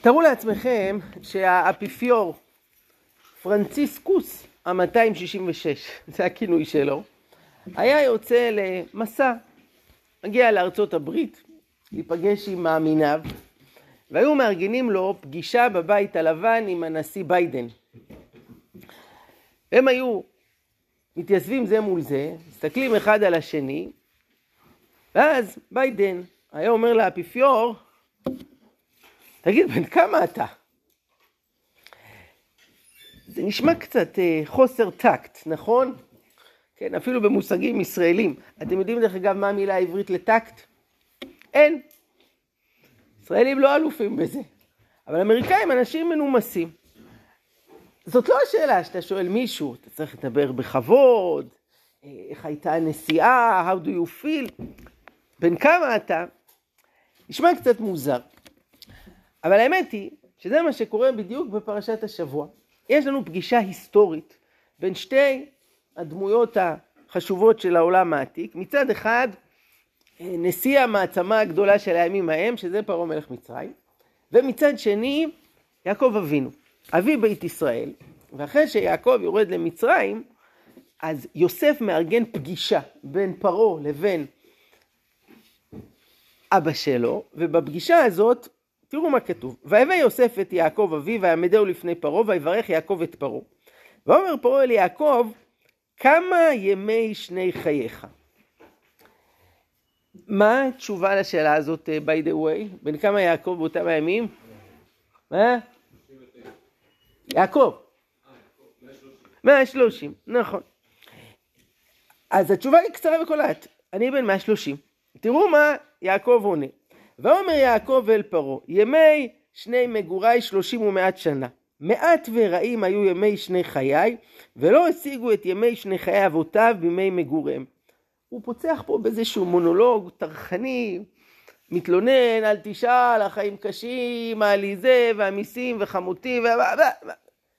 תארו לעצמכם שהאפיפיור פרנציסקוס ה-266, זה הכינוי שלו, היה יוצא למסע, מגיע לארצות הברית, להיפגש עם מאמיניו, והיו מארגנים לו פגישה בבית הלבן עם הנשיא ביידן. הם היו מתיישבים זה מול זה, מסתכלים אחד על השני, ואז ביידן היה אומר לאפיפיור, תגיד, בן כמה אתה? זה נשמע קצת אה, חוסר טקט, נכון? כן, אפילו במושגים ישראלים. אתם יודעים דרך אגב מה המילה העברית לטקט? אין. ישראלים לא אלופים בזה. אבל אמריקאים אנשים מנומסים. זאת לא השאלה שאתה שואל מישהו, אתה צריך לדבר בכבוד, אה, איך הייתה הנסיעה, how do you feel, בן כמה אתה, נשמע קצת מוזר. אבל האמת היא שזה מה שקורה בדיוק בפרשת השבוע. יש לנו פגישה היסטורית בין שתי הדמויות החשובות של העולם העתיק. מצד אחד, נשיא המעצמה הגדולה של הימים ההם, שזה פרעה מלך מצרים, ומצד שני, יעקב אבינו, אבי בית ישראל, ואחרי שיעקב יורד למצרים, אז יוסף מארגן פגישה בין פרעה לבין אבא שלו, ובפגישה הזאת תראו מה כתוב, ויבא יוסף את יעקב אביו ויעמדהו לפני פרעה ויברך יעקב את פרעה. ואומר פרעה אל יעקב כמה ימי שני חייך? מה התשובה לשאלה הזאת uh, by the way? בן כמה יעקב באותם הימים? מה? יעקב. 130, נכון. אז התשובה היא קצרה וקולעת. אני בן 130. תראו מה יעקב עונה. ואומר יעקב אל פרעה, ימי שני מגורי שלושים ומעט שנה. מעט ורעים היו ימי שני חיי, ולא השיגו את ימי שני חיי אבותיו בימי מגוריהם. הוא פוצח פה באיזשהו מונולוג טרחני, מתלונן, אל תשאל, החיים קשים, העליזה והמיסים וחמותי, ו...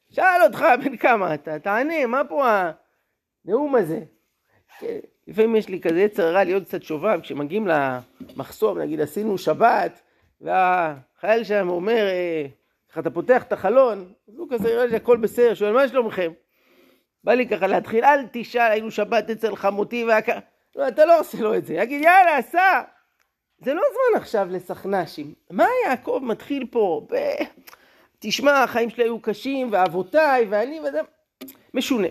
שאל אותך בן כמה אתה, תענה, מה פה הנאום הזה? לפעמים יש לי כזה יצר רע להיות קצת שובב, כשמגיעים למחסום, נגיד עשינו שבת, והחייל שם אומר, אה, איך אתה פותח את החלון, אז הוא כזה יראה לי הכל בסדר, שואל מה שלומכם? בא לי ככה להתחיל, אל תשאל, היינו שבת אצל חמותי והכ... לא, אתה לא עושה לו את זה, יגיד יאללה, עשה. זה לא זמן עכשיו לסכנ"שים. מה יעקב מתחיל פה? ב... תשמע, החיים שלי היו קשים, ואבותיי, ואני, וזה... משונה.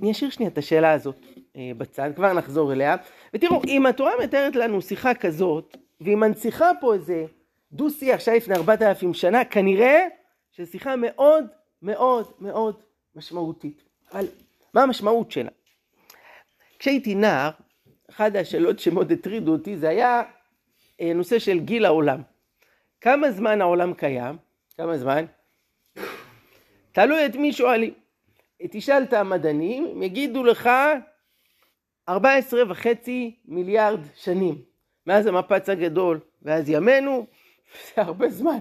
אני אשאיר שנייה את השאלה הזאת. אה, בצד, כבר נחזור אליה. ותראו, אם התורה מתארת לנו שיחה כזאת, והיא מנציחה פה איזה דו-שיח שהיה לפני ארבעת אלפים שנה, כנראה שזו שיחה מאוד מאוד מאוד משמעותית. אבל מה המשמעות שלה? כשהייתי נער, אחת השאלות שמאוד הטרידו אותי זה היה אה, נושא של גיל העולם. כמה זמן העולם קיים? כמה זמן? תלוי את מי שואלים. תשאל את המדענים, הם יגידו לך 14 וחצי מיליארד שנים. מאז המפץ הגדול ואז ימינו, זה הרבה זמן.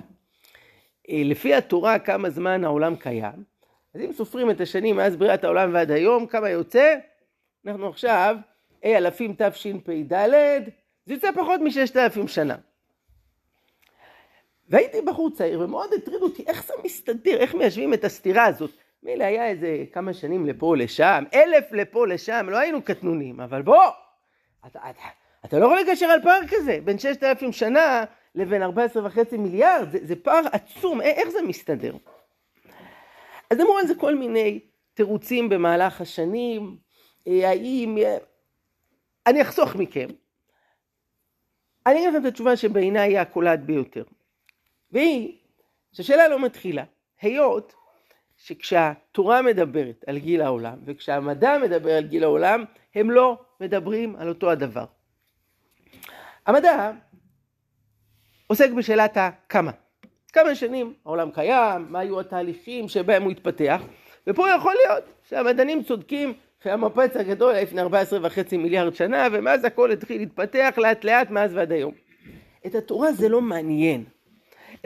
אה, לפי התורה כמה זמן העולם קיים, אז אם סופרים את השנים מאז בריאת העולם ועד היום, כמה יוצא? אנחנו עכשיו A אלפים תשפ"ד, זה יוצא פחות מששת אלפים שנה. והייתי בחור צעיר ומאוד הטריד אותי איך זה מסתדר, איך מיישבים את הסתירה הזאת. מילא היה איזה כמה שנים לפה לשם, אלף לפה לשם, לא היינו קטנונים, אבל בוא, אתה, אתה, אתה לא יכול לגשר על פער כזה, בין ששת אלפים שנה לבין ארבע עשרה וחצי מיליארד, זה, זה פער עצום, איך זה מסתדר? אז אמרו על זה כל מיני תירוצים במהלך השנים, אה, האם... אה, אני אחסוך מכם. אני אגיד לכם את התשובה שבעיניי היא הקולעת ביותר. והיא, שהשאלה לא מתחילה, היות שכשהתורה מדברת על גיל העולם וכשהמדע מדבר על גיל העולם, הם לא מדברים על אותו הדבר. המדע עוסק בשאלת הכמה. כמה שנים העולם קיים, מה היו התהליכים שבהם הוא התפתח, ופה יכול להיות שהמדענים צודקים שהמפץ הגדול היה לפני 14 וחצי מיליארד שנה, ומאז הכל התחיל להתפתח לאט לאט מאז ועד היום. את התורה זה לא מעניין.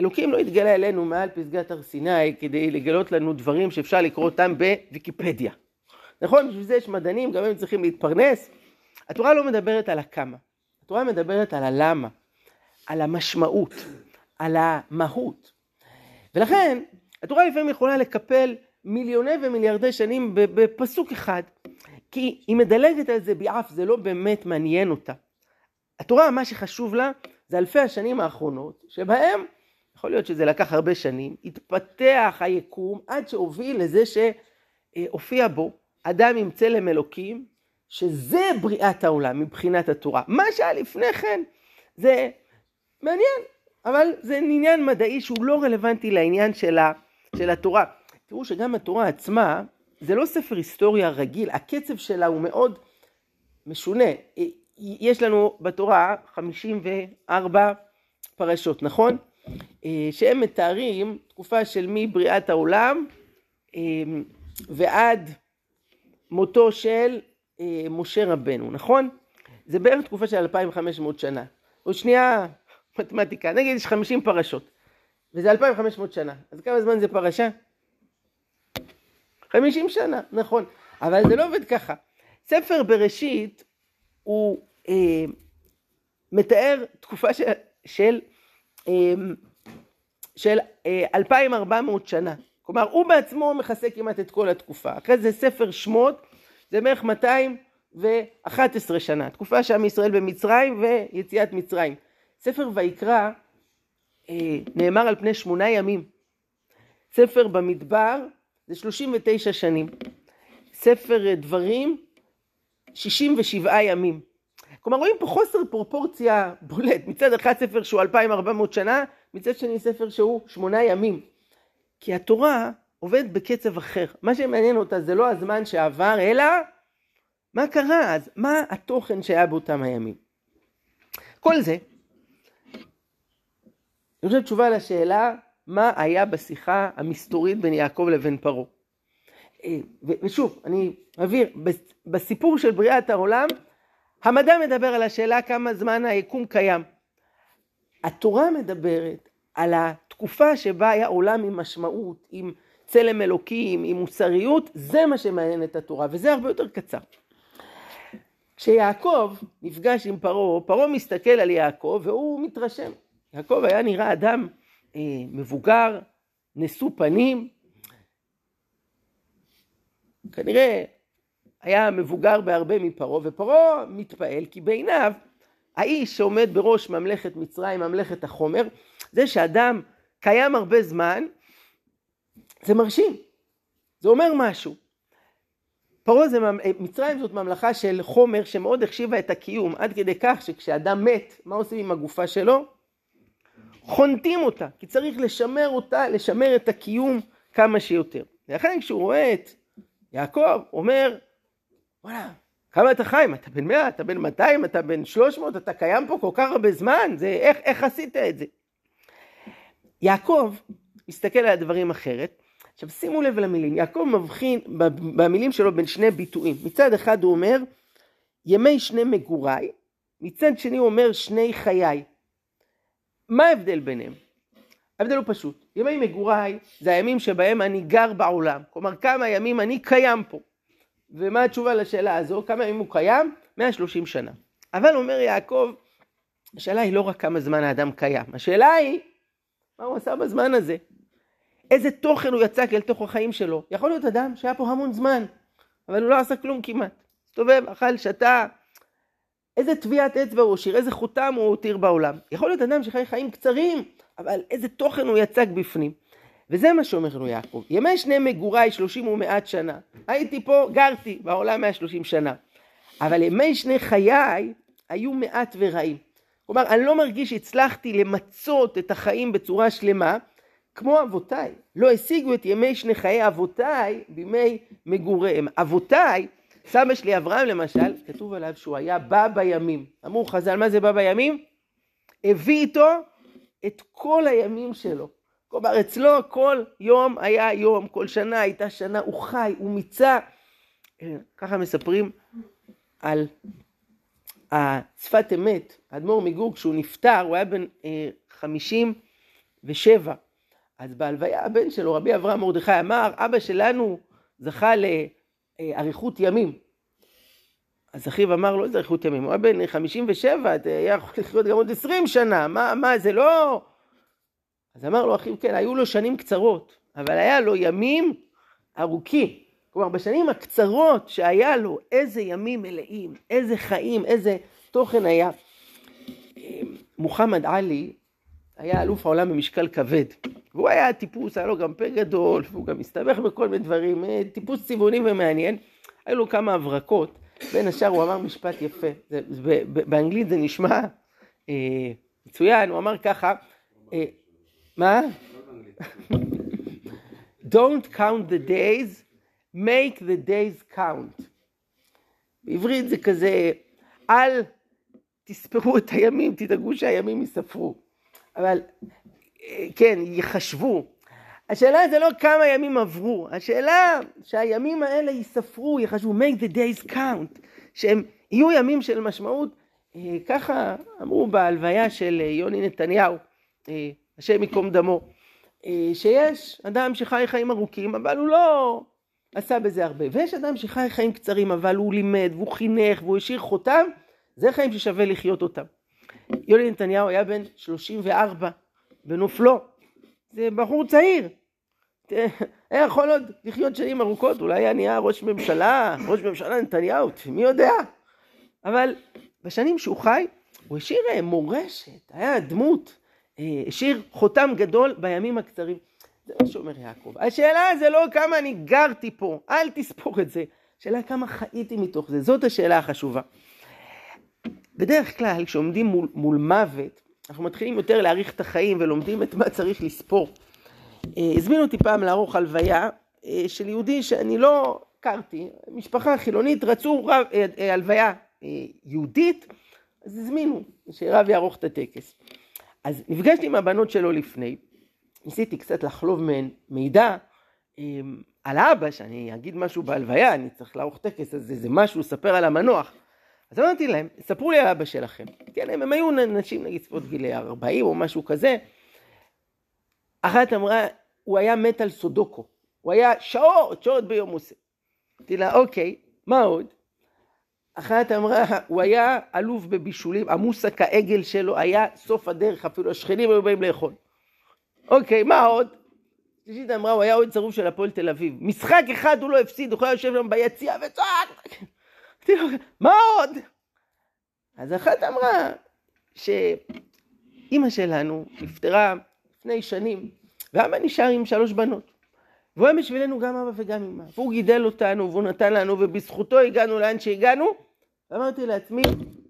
אלוקים לא התגלה אלינו מעל פסגת הר סיני כדי לגלות לנו דברים שאפשר לקרוא אותם בוויקיפדיה. נכון? בשביל זה יש מדענים, גם הם צריכים להתפרנס. התורה לא מדברת על הכמה, התורה מדברת על הלמה, על המשמעות, על המהות. ולכן, התורה לפעמים יכולה לקפל מיליוני ומיליארדי שנים בפסוק אחד, כי היא מדלגת על זה ביעף, זה לא באמת מעניין אותה. התורה, מה שחשוב לה, זה אלפי השנים האחרונות, שבהם, יכול להיות שזה לקח הרבה שנים, התפתח היקום עד שהוביל לזה שהופיע בו אדם עם צלם אלוקים, שזה בריאת העולם מבחינת התורה. מה שהיה לפני כן זה מעניין, אבל זה עניין מדעי שהוא לא רלוונטי לעניין של, ה, של התורה. תראו שגם התורה עצמה, זה לא ספר היסטוריה רגיל, הקצב שלה הוא מאוד משונה. יש לנו בתורה 54 פרשות, נכון? שהם מתארים תקופה של מבריאת העולם ועד מותו של משה רבנו, נכון? זה בערך תקופה של 2500 שנה. עוד שנייה מתמטיקה, נגיד יש 50 פרשות, וזה 2500 שנה, אז כמה זמן זה פרשה? 50 שנה, נכון, אבל זה לא עובד ככה. ספר בראשית הוא אה, מתאר תקופה של, של, אה, של אה, 2,400 שנה. כלומר, הוא בעצמו מכסה כמעט את כל התקופה. אחרי זה ספר שמות, זה בערך 211 שנה, תקופה שעם ישראל במצרים ויציאת מצרים. ספר ויקרא אה, נאמר על פני שמונה ימים. ספר במדבר זה 39 שנים. ספר דברים 67 ימים. כלומר רואים פה חוסר פרופורציה בולט. מצד אחד ספר שהוא 2400 שנה, מצד שני ספר שהוא שמונה ימים. כי התורה עובדת בקצב אחר. מה שמעניין אותה זה לא הזמן שעבר, אלא מה קרה אז, מה התוכן שהיה באותם הימים. כל זה אני חושב תשובה לשאלה מה היה בשיחה המסתורית בין יעקב לבין פרעה. אה, ושוב, אני מבהיר, בסיפור של בריאת העולם, המדע מדבר על השאלה כמה זמן היקום קיים. התורה מדברת על התקופה שבה היה עולם עם משמעות, עם צלם אלוקים, עם מוסריות, זה מה שמעניין את התורה, וזה הרבה יותר קצר. כשיעקב נפגש עם פרעה, פרעה מסתכל על יעקב והוא מתרשם. יעקב היה נראה אדם אה, מבוגר, נשוא פנים, כנראה היה מבוגר בהרבה מפרעה, ופרעה מתפעל כי בעיניו האיש שעומד בראש ממלכת מצרים, ממלכת החומר, זה שאדם קיים הרבה זמן, זה מרשים, זה אומר משהו. פרעה זה, מצרים זאת ממלכה של חומר שמאוד החשיבה את הקיום, עד כדי כך שכשאדם מת, מה עושים עם הגופה שלו? חונטים אותה, כי צריך לשמר אותה, לשמר את הקיום כמה שיותר. ולכן כשהוא רואה את יעקב, אומר, וואלה, כמה אתה חיים? אתה בן 100, אתה בן 200, אתה בן 300, אתה קיים פה כל כך הרבה זמן, זה, איך, איך עשית את זה? יעקב מסתכל על הדברים אחרת. עכשיו שימו לב למילים, יעקב מבחין במילים שלו בין שני ביטויים. מצד אחד הוא אומר, ימי שני מגוריי, מצד שני הוא אומר שני חיי. מה ההבדל ביניהם? ההבדל הוא פשוט, ימי מגוריי זה הימים שבהם אני גר בעולם, כלומר כמה ימים אני קיים פה. ומה התשובה לשאלה הזו? כמה ימים הוא קיים? 130 שנה. אבל אומר יעקב, השאלה היא לא רק כמה זמן האדם קיים, השאלה היא, מה הוא עשה בזמן הזה? איזה תוכן הוא יצק אל תוך החיים שלו? יכול להיות אדם שהיה פה המון זמן, אבל הוא לא עשה כלום כמעט. הסתובב, אכל, שתה, איזה טביעת אצבע הוא השאיר, איזה חותם הוא הותיר בעולם. יכול להיות אדם שחי חיים קצרים, אבל איזה תוכן הוא יצק בפנים. וזה מה שאומר לנו יעקב. ימי שני מגוריי שלושים ומעט שנה. הייתי פה, גרתי בעולם 130 שנה. אבל ימי שני חיי היו מעט ורעים. כלומר, אני לא מרגיש שהצלחתי למצות את החיים בצורה שלמה, כמו אבותיי. לא השיגו את ימי שני חיי אבותיי בימי מגוריהם. אבותיי סבא שלי אברהם למשל, כתוב עליו שהוא היה בא בימים. אמרו חז"ל, מה זה בא בימים? הביא איתו את כל הימים שלו. כלומר, אצלו כל יום היה יום, כל שנה הייתה שנה, הוא חי, הוא מיצה. ככה מספרים על השפת אמת, האדמו"ר מגור, כשהוא נפטר, הוא היה בן אה, חמישים ושבע. אז בהלוויה הבן שלו, רבי אברהם מרדכי, אמר, אבא שלנו זכה ל... אריכות ימים. אז אחיו אמר לו, איזה אריכות ימים? הוא היה בן 57, היה יכול לחיות גם עוד 20 שנה, מה, מה, זה לא... אז אמר לו אחיו, כן, היו לו שנים קצרות, אבל היה לו ימים ארוכים. כלומר, בשנים הקצרות שהיה לו, איזה ימים מלאים, איזה חיים, איזה תוכן היה. מוחמד עלי היה אלוף העולם במשקל כבד. והוא היה טיפוס, היה לו גם פה גדול, והוא גם הסתבך בכל מיני דברים, אה, טיפוס צבעוני ומעניין. היו לו כמה הברקות, בין השאר הוא אמר משפט יפה, זה, באנגלית זה נשמע אה, מצוין, הוא אמר ככה, אה, מה? Don't count the days, make the days count. בעברית זה כזה, אל תספרו את הימים, תדאגו שהימים ייספרו. אבל אה, כן, יחשבו. השאלה זה לא כמה ימים עברו, השאלה שהימים האלה ייספרו, יחשבו, make the days count, שהם יהיו ימים של משמעות. אה, ככה אמרו בהלוויה של אה, יוני נתניהו, השם ייקום דמו, שיש אדם שחי חיים ארוכים, אבל הוא לא עשה בזה הרבה, ויש אדם שחי חיים קצרים, אבל הוא לימד, והוא חינך, והוא השאיר חותם, זה חיים ששווה לחיות אותם. יוני נתניהו היה בן 34 בנופלו. זה בחור צעיר. היה יכול עוד לחיות שנים ארוכות, אולי היה נהיה ראש ממשלה, ראש ממשלה נתניהו, מי יודע. אבל בשנים שהוא חי, הוא השאיר אה, מורשת, היה דמות, אה, השאיר חותם גדול בימים הקצרים. זה מה שאומר יעקב. השאלה זה לא כמה אני גרתי פה, אל תספור את זה. השאלה כמה חייתי מתוך זה, זאת השאלה החשובה. בדרך כלל כשעומדים מול, מול מוות, אנחנו מתחילים יותר להעריך את החיים ולומדים את מה צריך לספור. אה, הזמינו אותי פעם לערוך הלוויה אה, של יהודי שאני לא הכרתי, משפחה חילונית, רצו רב, אה, הלוויה יהודית, אז הזמינו שרב יערוך את הטקס. אז נפגשתי עם הבנות שלו לפני, ניסיתי קצת לחלוב מהן מידע על אבא, שאני אגיד משהו בהלוויה, אני צריך לערוך טקס, אז איזה משהו לספר על המנוח. אז אמרתי להם, ספרו לי על אבא שלכם. כן, הם, הם היו נשים נגיד ספורט גילי 40 או משהו כזה. אחת אמרה, הוא היה מת על סודוקו. הוא היה שעות, שעות ביום עושה. אמרתי לה, אוקיי, מה עוד? אחת אמרה, הוא היה אלוף בבישולים, המוסק העגל שלו היה סוף הדרך, אפילו השכנים היו באים לאכול. אוקיי, מה עוד? שלישית אמרה, הוא היה עוד צרוף של הפועל תל אביב. משחק אחד הוא לא הפסיד, הוא יכול לשבת שם ביציע וצועק. מה עוד? אז אחת אמרה שאימא שלנו נפטרה לפני שנים, ואבא נשאר עם שלוש בנות. והוא היה בשבילנו גם אבא וגם אמא. והוא גידל אותנו, והוא נתן לנו, ובזכותו הגענו לאן שהגענו. ואמרתי לעצמי,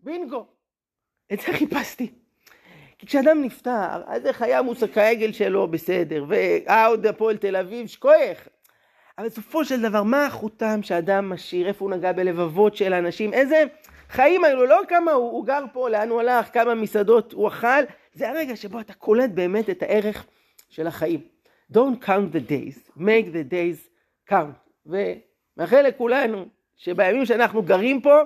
בינגו, את זה חיפשתי. כי כשאדם נפטר, אז איך היה מושג העגל שלו בסדר, ועוד הפועל תל אביב, שכוח. אבל בסופו של דבר, מה החותם שאדם משאיר, איפה הוא נגע בלבבות של אנשים, איזה חיים היו לו, לא כמה הוא, הוא גר פה, לאן הוא הלך, כמה מסעדות הוא אכל, זה הרגע שבו אתה קולט באמת את הערך של החיים. Don't count the days, make the days count. ומאחל לכולנו שבימים שאנחנו גרים פה,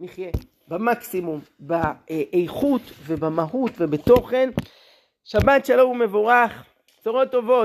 נחיה במקסימום, באיכות ובמהות ובתוכן. שבת שלום ומבורך, בשורות טובות.